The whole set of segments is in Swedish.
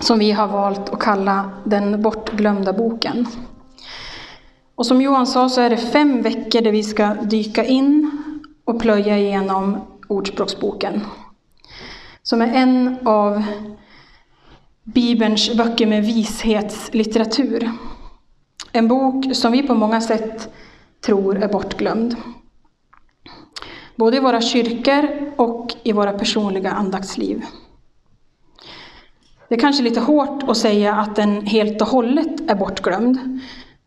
som vi har valt att kalla Den bortglömda boken. Och som Johan sa så är det fem veckor där vi ska dyka in och plöja igenom Ordspråksboken. Som är en av Bibelns böcker med vishetslitteratur. En bok som vi på många sätt tror är bortglömd. Både i våra kyrkor och i våra personliga andaktsliv. Det är kanske lite hårt att säga att den helt och hållet är bortglömd,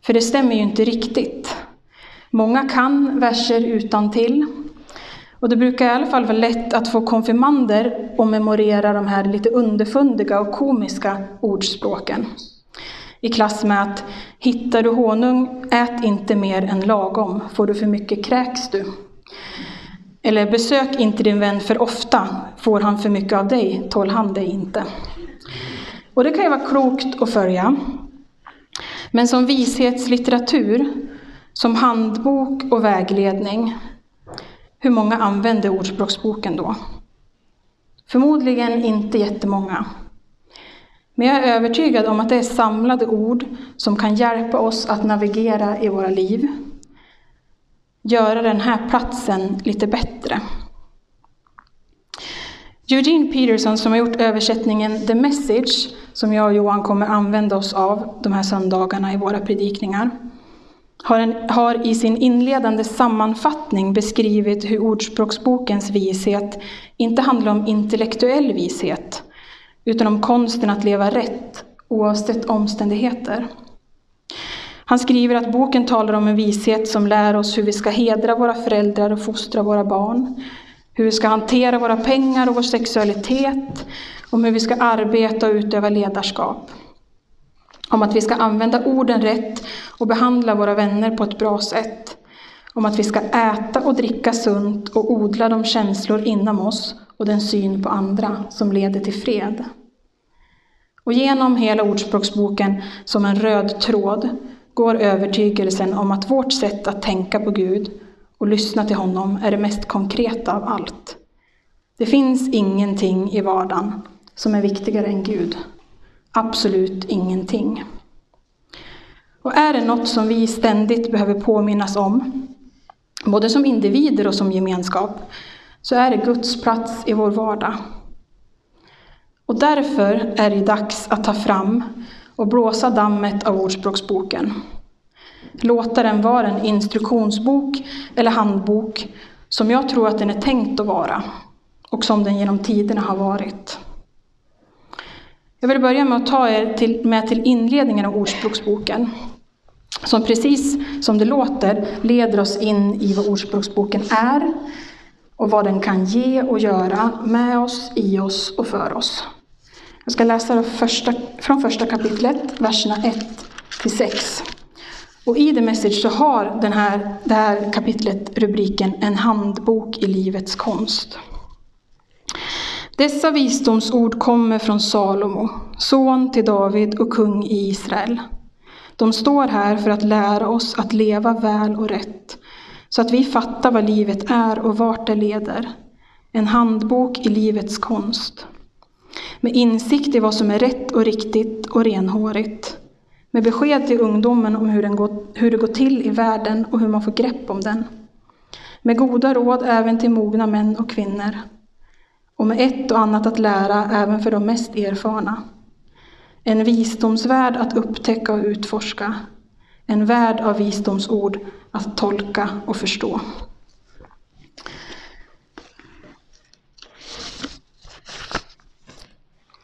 för det stämmer ju inte riktigt. Många kan verser utan till. Och det brukar i alla fall vara lätt att få konfirmander att memorera de här lite underfundiga och komiska ordspråken. I klass med att hittar du honung, ät inte mer än lagom, får du för mycket kräks du. Eller besök inte din vän för ofta, får han för mycket av dig, tål han dig inte. Och det kan ju vara klokt att följa. Men som vishetslitteratur, som handbok och vägledning, hur många använder Ordspråksboken då? Förmodligen inte jättemånga. Men jag är övertygad om att det är samlade ord som kan hjälpa oss att navigera i våra liv. Göra den här platsen lite bättre. Eugene Peterson som har gjort översättningen The Message, som jag och Johan kommer använda oss av de här söndagarna i våra predikningar, har, en, har i sin inledande sammanfattning beskrivit hur Ordspråksbokens vishet inte handlar om intellektuell vishet, utan om konsten att leva rätt oavsett omständigheter. Han skriver att boken talar om en vishet som lär oss hur vi ska hedra våra föräldrar och fostra våra barn, hur vi ska hantera våra pengar och vår sexualitet, om hur vi ska arbeta och utöva ledarskap. Om att vi ska använda orden rätt och behandla våra vänner på ett bra sätt. Om att vi ska äta och dricka sunt och odla de känslor inom oss och den syn på andra som leder till fred. Och genom hela Ordspråksboken som en röd tråd går övertygelsen om att vårt sätt att tänka på Gud och lyssna till honom är det mest konkreta av allt. Det finns ingenting i vardagen som är viktigare än Gud. Absolut ingenting. Och är det något som vi ständigt behöver påminnas om, både som individer och som gemenskap, så är det Guds plats i vår vardag. Och därför är det dags att ta fram och blåsa dammet av Ordspråksboken låta den vara en instruktionsbok eller handbok som jag tror att den är tänkt att vara och som den genom tiderna har varit. Jag vill börja med att ta er till, med till inledningen av Ordspråksboken som precis som det låter leder oss in i vad Ordspråksboken är och vad den kan ge och göra med oss, i oss och för oss. Jag ska läsa första, från första kapitlet, verserna 1 till 6. Och i The Message så har den här, det här kapitlet rubriken En handbok i livets konst. Dessa visdomsord kommer från Salomo, son till David och kung i Israel. De står här för att lära oss att leva väl och rätt, så att vi fattar vad livet är och vart det leder. En handbok i livets konst. Med insikt i vad som är rätt och riktigt och renhårigt med besked till ungdomen om hur, den går, hur det går till i världen och hur man får grepp om den. Med goda råd även till mogna män och kvinnor. Och med ett och annat att lära även för de mest erfarna. En visdomsvärld att upptäcka och utforska. En värld av visdomsord att tolka och förstå.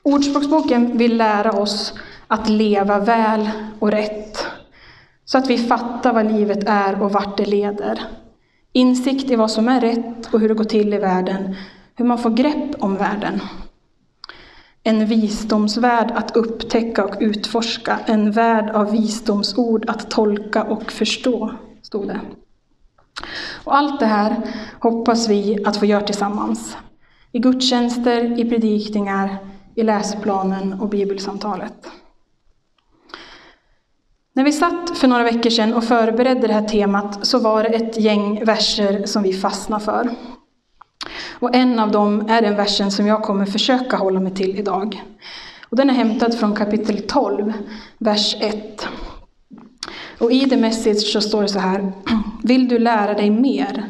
Ordspråksboken vill lära oss att leva väl och rätt. Så att vi fattar vad livet är och vart det leder. Insikt i vad som är rätt och hur det går till i världen. Hur man får grepp om världen. En visdomsvärld att upptäcka och utforska, en värld av visdomsord att tolka och förstå, stod det. Och allt det här hoppas vi att få göra tillsammans. I gudstjänster, i predikningar, i läsplanen och bibelsamtalet. När vi satt för några veckor sedan och förberedde det här temat så var det ett gäng verser som vi fastnade för. Och en av dem är den versen som jag kommer försöka hålla mig till idag. Och den är hämtad från kapitel 12, vers 1. Och i The Message så står det så här. Vill du lära dig mer?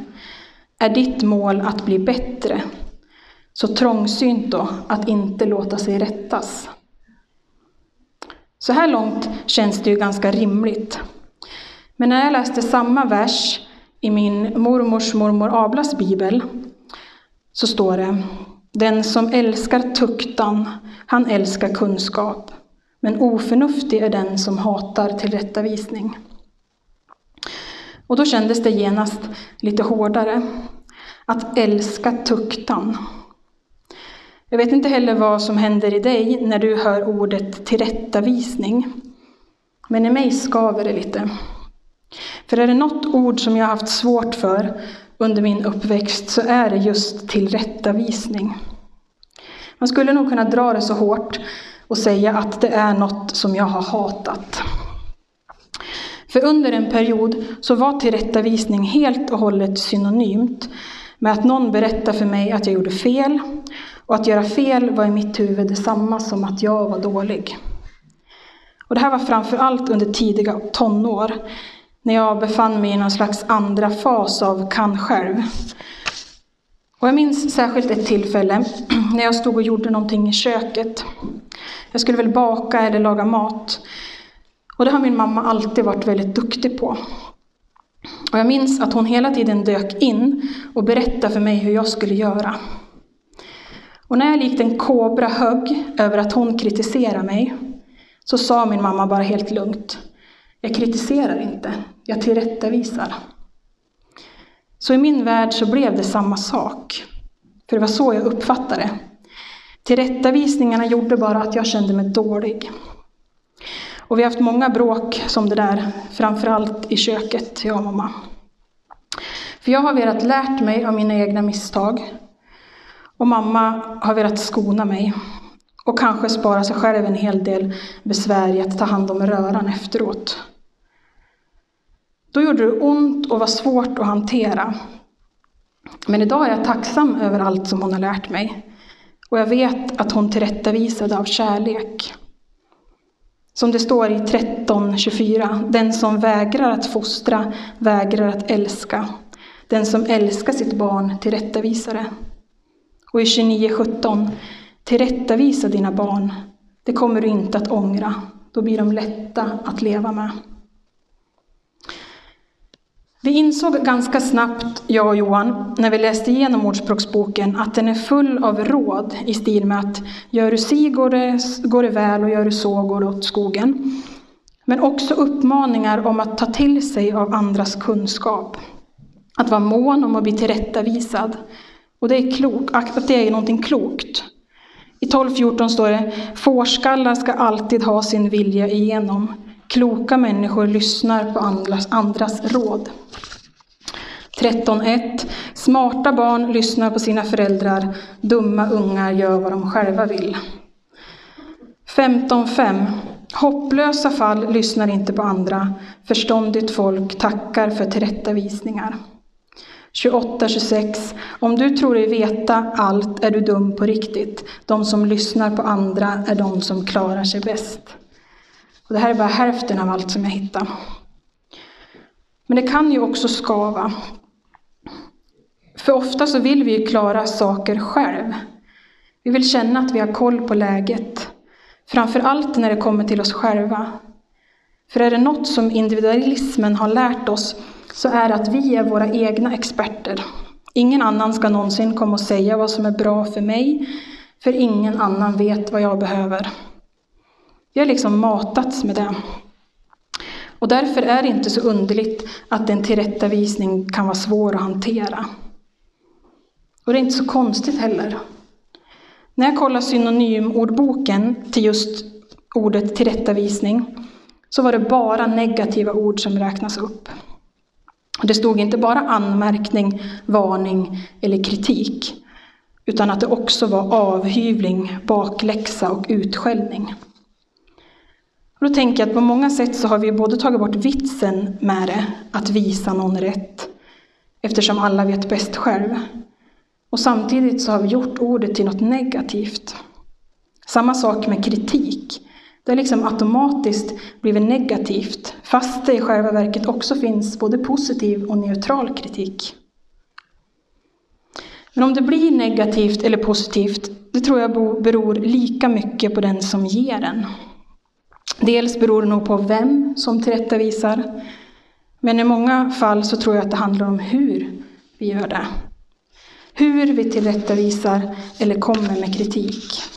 Är ditt mål att bli bättre? Så trångsynt då att inte låta sig rättas. Så här långt känns det ju ganska rimligt. Men när jag läste samma vers i min mormors mormor Ablas bibel så står det Den som älskar tuktan, han älskar kunskap. Men oförnuftig är den som hatar tillrättavisning. Och då kändes det genast lite hårdare. Att älska tuktan. Jag vet inte heller vad som händer i dig när du hör ordet tillrättavisning. Men i mig skaver det lite. För är det något ord som jag haft svårt för under min uppväxt så är det just tillrättavisning. Man skulle nog kunna dra det så hårt och säga att det är något som jag har hatat. För under en period så var tillrättavisning helt och hållet synonymt med att någon berättade för mig att jag gjorde fel och att göra fel var i mitt huvud detsamma som att jag var dålig. Och det här var framför allt under tidiga tonår, när jag befann mig i någon slags andra fas av kan själv. Och jag minns särskilt ett tillfälle när jag stod och gjorde någonting i köket. Jag skulle väl baka eller laga mat. Och det har min mamma alltid varit väldigt duktig på. Och jag minns att hon hela tiden dök in och berättade för mig hur jag skulle göra. Och när jag likt en kobra högg över att hon kritiserar mig, så sa min mamma bara helt lugnt, jag kritiserar inte, jag tillrättavisar. Så i min värld så blev det samma sak. För det var så jag uppfattade det. Tillrättavisningarna gjorde bara att jag kände mig dålig. Och vi har haft många bråk som det där, framförallt i köket, jag och mamma. För jag har velat lärt mig av mina egna misstag. Och mamma har velat skona mig. Och kanske spara sig själv en hel del besvär i att ta hand om röran efteråt. Då gjorde det ont och var svårt att hantera. Men idag är jag tacksam över allt som hon har lärt mig. Och jag vet att hon tillrättavisade av kärlek. Som det står i 13.24. Den som vägrar att fostra vägrar att älska. Den som älskar sitt barn tillrättavisar det. Och i 29.17. Tillrättavisa dina barn. Det kommer du inte att ångra. Då blir de lätta att leva med. Vi insåg ganska snabbt, jag och Johan, när vi läste igenom Ordspråksboken, att den är full av råd i stil med att gör du si går det, går det väl och gör du så går det åt skogen. Men också uppmaningar om att ta till sig av andras kunskap. Att vara mån om att bli tillrättavisad. Och det är klok, att det är någonting klokt. I 12.14 står det, fårskallar ska alltid ha sin vilja igenom. Kloka människor lyssnar på andras, andras råd. 13.1. Smarta barn lyssnar på sina föräldrar, dumma ungar gör vad de själva vill. 15.5. Hopplösa fall lyssnar inte på andra, förståndigt folk tackar för tillrättavisningar. 28-26. Om du tror dig veta allt är du dum på riktigt. De som lyssnar på andra är de som klarar sig bäst. Och det här är bara hälften av allt som jag hittar. Men det kan ju också skava. För ofta så vill vi ju klara saker själv. Vi vill känna att vi har koll på läget. Framför allt när det kommer till oss själva. För är det något som individualismen har lärt oss så är det att vi är våra egna experter. Ingen annan ska någonsin komma och säga vad som är bra för mig, för ingen annan vet vad jag behöver. Vi har liksom matats med det. Och därför är det inte så underligt att en tillrättavisning kan vara svår att hantera. Och det är inte så konstigt heller. När jag kollade synonymordboken till just ordet tillrättavisning så var det bara negativa ord som räknas upp. Det stod inte bara anmärkning, varning eller kritik, utan att det också var avhyvling, bakläxa och utskällning. Och då tänker jag att på många sätt så har vi både tagit bort vitsen med det, att visa någon rätt, eftersom alla vet bäst själv. Och samtidigt så har vi gjort ordet till något negativt. Samma sak med kritik. Det har liksom automatiskt blivit negativt, fast det i själva verket också finns både positiv och neutral kritik. Men om det blir negativt eller positivt, det tror jag beror lika mycket på den som ger den. Dels beror det nog på vem som tillrättavisar, men i många fall så tror jag att det handlar om hur vi gör det. Hur vi tillrättavisar eller kommer med kritik.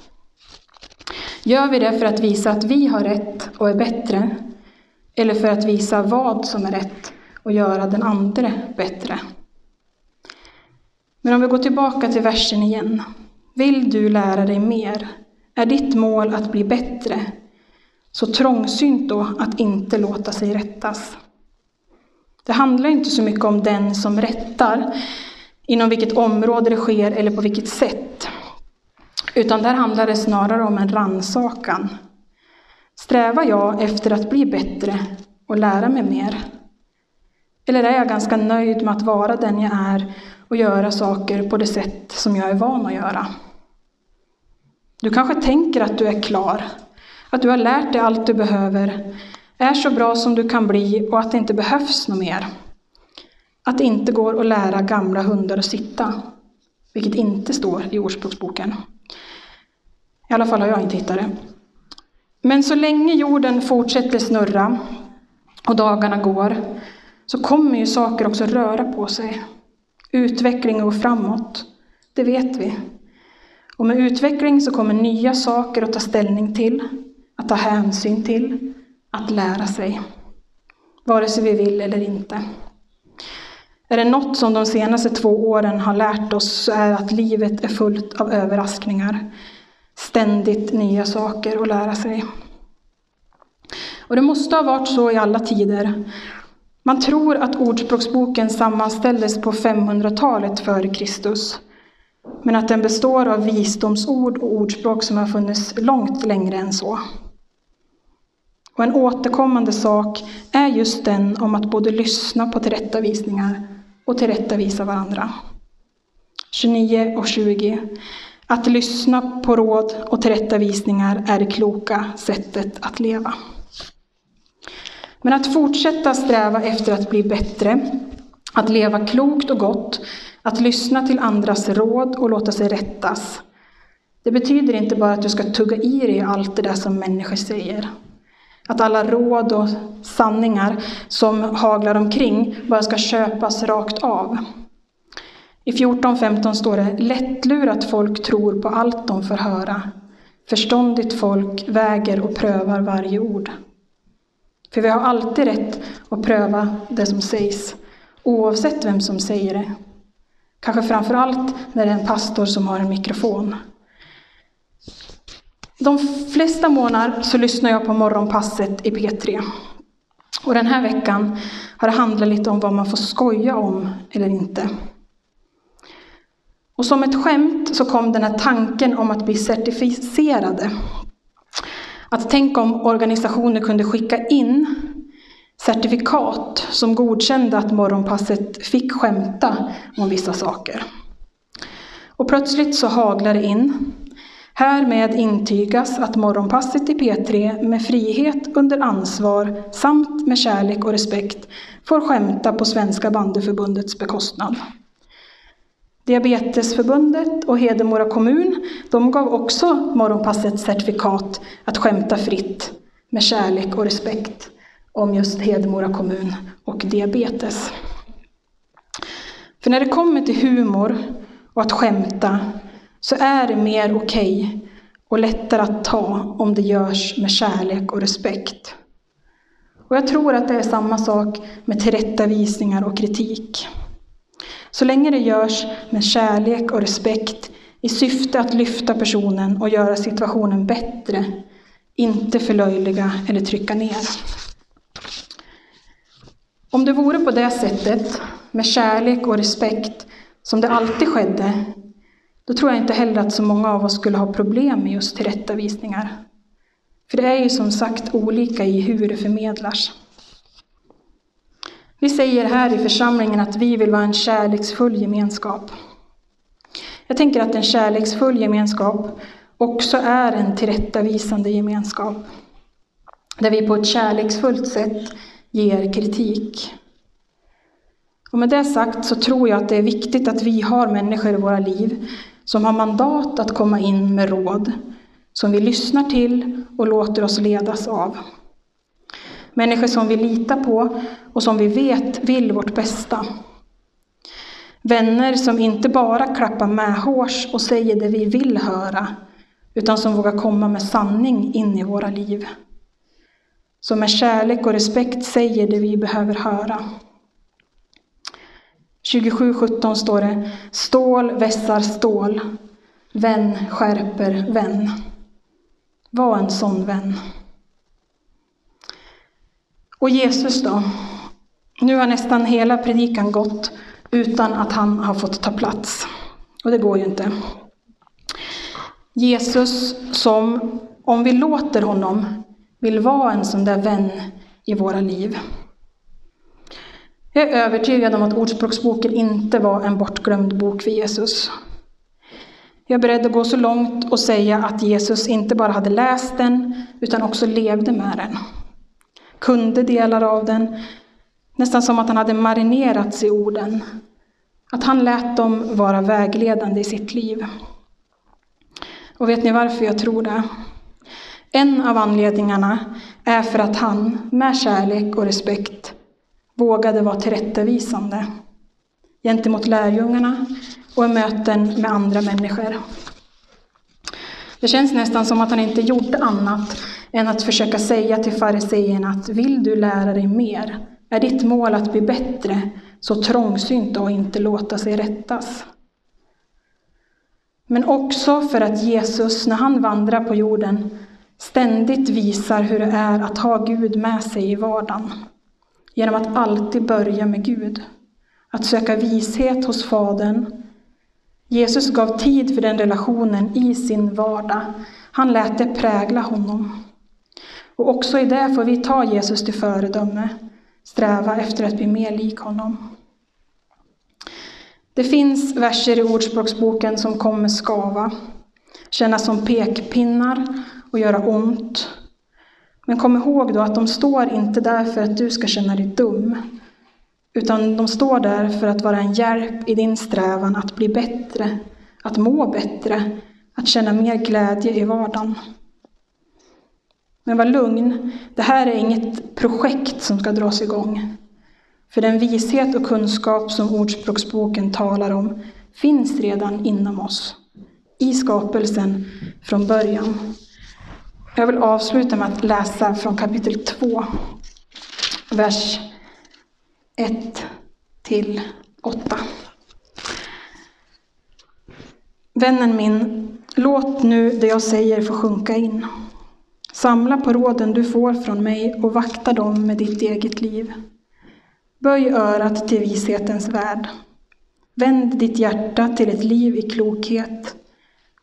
Gör vi det för att visa att vi har rätt och är bättre? Eller för att visa vad som är rätt och göra den andra bättre? Men om vi går tillbaka till versen igen. Vill du lära dig mer? Är ditt mål att bli bättre? Så trångsynt då att inte låta sig rättas. Det handlar inte så mycket om den som rättar, inom vilket område det sker eller på vilket sätt. Utan där handlar det snarare om en ransakan. Strävar jag efter att bli bättre och lära mig mer? Eller är jag ganska nöjd med att vara den jag är och göra saker på det sätt som jag är van att göra? Du kanske tänker att du är klar, att du har lärt dig allt du behöver, är så bra som du kan bli och att det inte behövs något mer. Att det inte går att lära gamla hundar att sitta, vilket inte står i Ordspråksboken. I alla fall har jag inte hittat det. Men så länge jorden fortsätter snurra och dagarna går så kommer ju saker också röra på sig. Utveckling går framåt, det vet vi. Och med utveckling så kommer nya saker att ta ställning till, att ta hänsyn till, att lära sig. Vare sig vi vill eller inte. Är det något som de senaste två åren har lärt oss så är att livet är fullt av överraskningar ständigt nya saker att lära sig. Och det måste ha varit så i alla tider. Man tror att Ordspråksboken sammanställdes på 500-talet före Kristus, men att den består av visdomsord och ordspråk som har funnits långt längre än så. Och en återkommande sak är just den om att både lyssna på tillrättavisningar och tillrättavisa varandra. 29 och 20. Att lyssna på råd och tillrättavisningar är det kloka sättet att leva. Men att fortsätta sträva efter att bli bättre, att leva klokt och gott, att lyssna till andras råd och låta sig rättas. Det betyder inte bara att du ska tugga i dig allt det där som människor säger. Att alla råd och sanningar som haglar omkring bara ska köpas rakt av. I 14.15 står det lättlurat folk tror på allt de får höra. Förståndigt folk väger och prövar varje ord. För vi har alltid rätt att pröva det som sägs, oavsett vem som säger det. Kanske framför allt när det är en pastor som har en mikrofon. De flesta månader så lyssnar jag på morgonpasset i P3. Och den här veckan har det handlat lite om vad man får skoja om eller inte. Och som ett skämt så kom den här tanken om att bli certifierade. Att tänk om organisationer kunde skicka in certifikat som godkände att morgonpasset fick skämta om vissa saker. Och plötsligt så haglar det in. Härmed intygas att morgonpasset i P3 med frihet under ansvar samt med kärlek och respekt får skämta på Svenska bandyförbundets bekostnad. Diabetesförbundet och Hedemora kommun de gav också Morgonpasset certifikat att skämta fritt med kärlek och respekt om just Hedemora kommun och diabetes. För när det kommer till humor och att skämta så är det mer okej okay och lättare att ta om det görs med kärlek och respekt. Och jag tror att det är samma sak med tillrättavisningar och kritik. Så länge det görs med kärlek och respekt i syfte att lyfta personen och göra situationen bättre, inte förlöjliga eller trycka ner. Om det vore på det sättet, med kärlek och respekt, som det alltid skedde, då tror jag inte heller att så många av oss skulle ha problem med just tillrättavisningar. För det är ju som sagt olika i hur det förmedlas. Vi säger här i församlingen att vi vill vara en kärleksfull gemenskap. Jag tänker att en kärleksfull gemenskap också är en tillrättavisande gemenskap. Där vi på ett kärleksfullt sätt ger kritik. Och med det sagt så tror jag att det är viktigt att vi har människor i våra liv som har mandat att komma in med råd, som vi lyssnar till och låter oss ledas av. Människor som vi litar på och som vi vet vill vårt bästa. Vänner som inte bara klappar med hårs och säger det vi vill höra, utan som vågar komma med sanning in i våra liv. Som med kärlek och respekt säger det vi behöver höra. 27.17 står det Stål vässar stål, vän skärper vän. Var en sån vän. Och Jesus då? Nu har nästan hela predikan gått utan att han har fått ta plats. Och det går ju inte. Jesus som, om vi låter honom, vill vara en sån där vän i våra liv. Jag är övertygad om att Ordspråksboken inte var en bortglömd bok för Jesus. Jag är beredd att gå så långt och säga att Jesus inte bara hade läst den, utan också levde med den. Kunde delar av den, nästan som att han hade marinerats i orden. Att han lät dem vara vägledande i sitt liv. Och vet ni varför jag tror det? En av anledningarna är för att han, med kärlek och respekt, vågade vara tillrättavisande gentemot lärjungarna och i möten med andra människor. Det känns nästan som att han inte gjort annat än att försöka säga till fariseerna att vill du lära dig mer? Är ditt mål att bli bättre? Så trångsynt och inte låta sig rättas. Men också för att Jesus, när han vandrar på jorden, ständigt visar hur det är att ha Gud med sig i vardagen. Genom att alltid börja med Gud. Att söka vishet hos Fadern. Jesus gav tid för den relationen i sin vardag. Han lät det prägla honom. Och också i det får vi ta Jesus till föredöme, sträva efter att bli mer lik honom. Det finns verser i Ordspråksboken som kommer skava, kännas som pekpinnar och göra ont. Men kom ihåg då att de står inte där för att du ska känna dig dum, utan de står där för att vara en hjälp i din strävan att bli bättre, att må bättre, att känna mer glädje i vardagen. Men var lugn, det här är inget projekt som ska dras igång. För den vishet och kunskap som Ordspråksboken talar om finns redan inom oss, i skapelsen från början. Jag vill avsluta med att läsa från kapitel 2, vers 1 till 8. Vännen min, låt nu det jag säger få sjunka in. Samla på råden du får från mig och vakta dem med ditt eget liv. Böj örat till vishetens värld. Vänd ditt hjärta till ett liv i klokhet.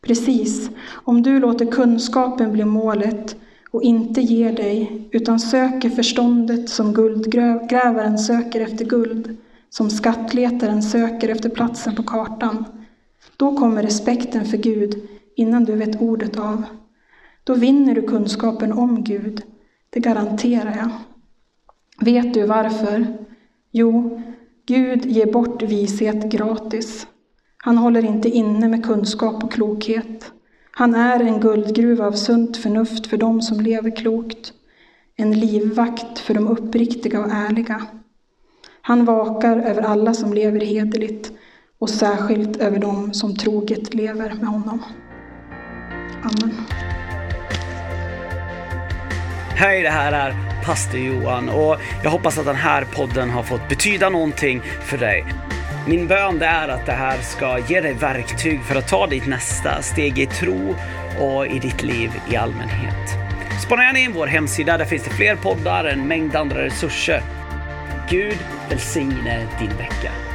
Precis, om du låter kunskapen bli målet och inte ger dig, utan söker förståndet som guldgrävaren söker efter guld, som skattletaren söker efter platsen på kartan. Då kommer respekten för Gud innan du vet ordet av. Då vinner du kunskapen om Gud, det garanterar jag. Vet du varför? Jo, Gud ger bort vishet gratis. Han håller inte inne med kunskap och klokhet. Han är en guldgruva av sunt förnuft för dem som lever klokt, en livvakt för de uppriktiga och ärliga. Han vakar över alla som lever hederligt och särskilt över dem som troget lever med honom. Amen. Hej, det här är pastor Johan och jag hoppas att den här podden har fått betyda någonting för dig. Min bön det är att det här ska ge dig verktyg för att ta ditt nästa steg i tro och i ditt liv i allmänhet. Spana gärna in vår hemsida, där finns det fler poddar, en mängd andra resurser. Gud välsigne din vecka.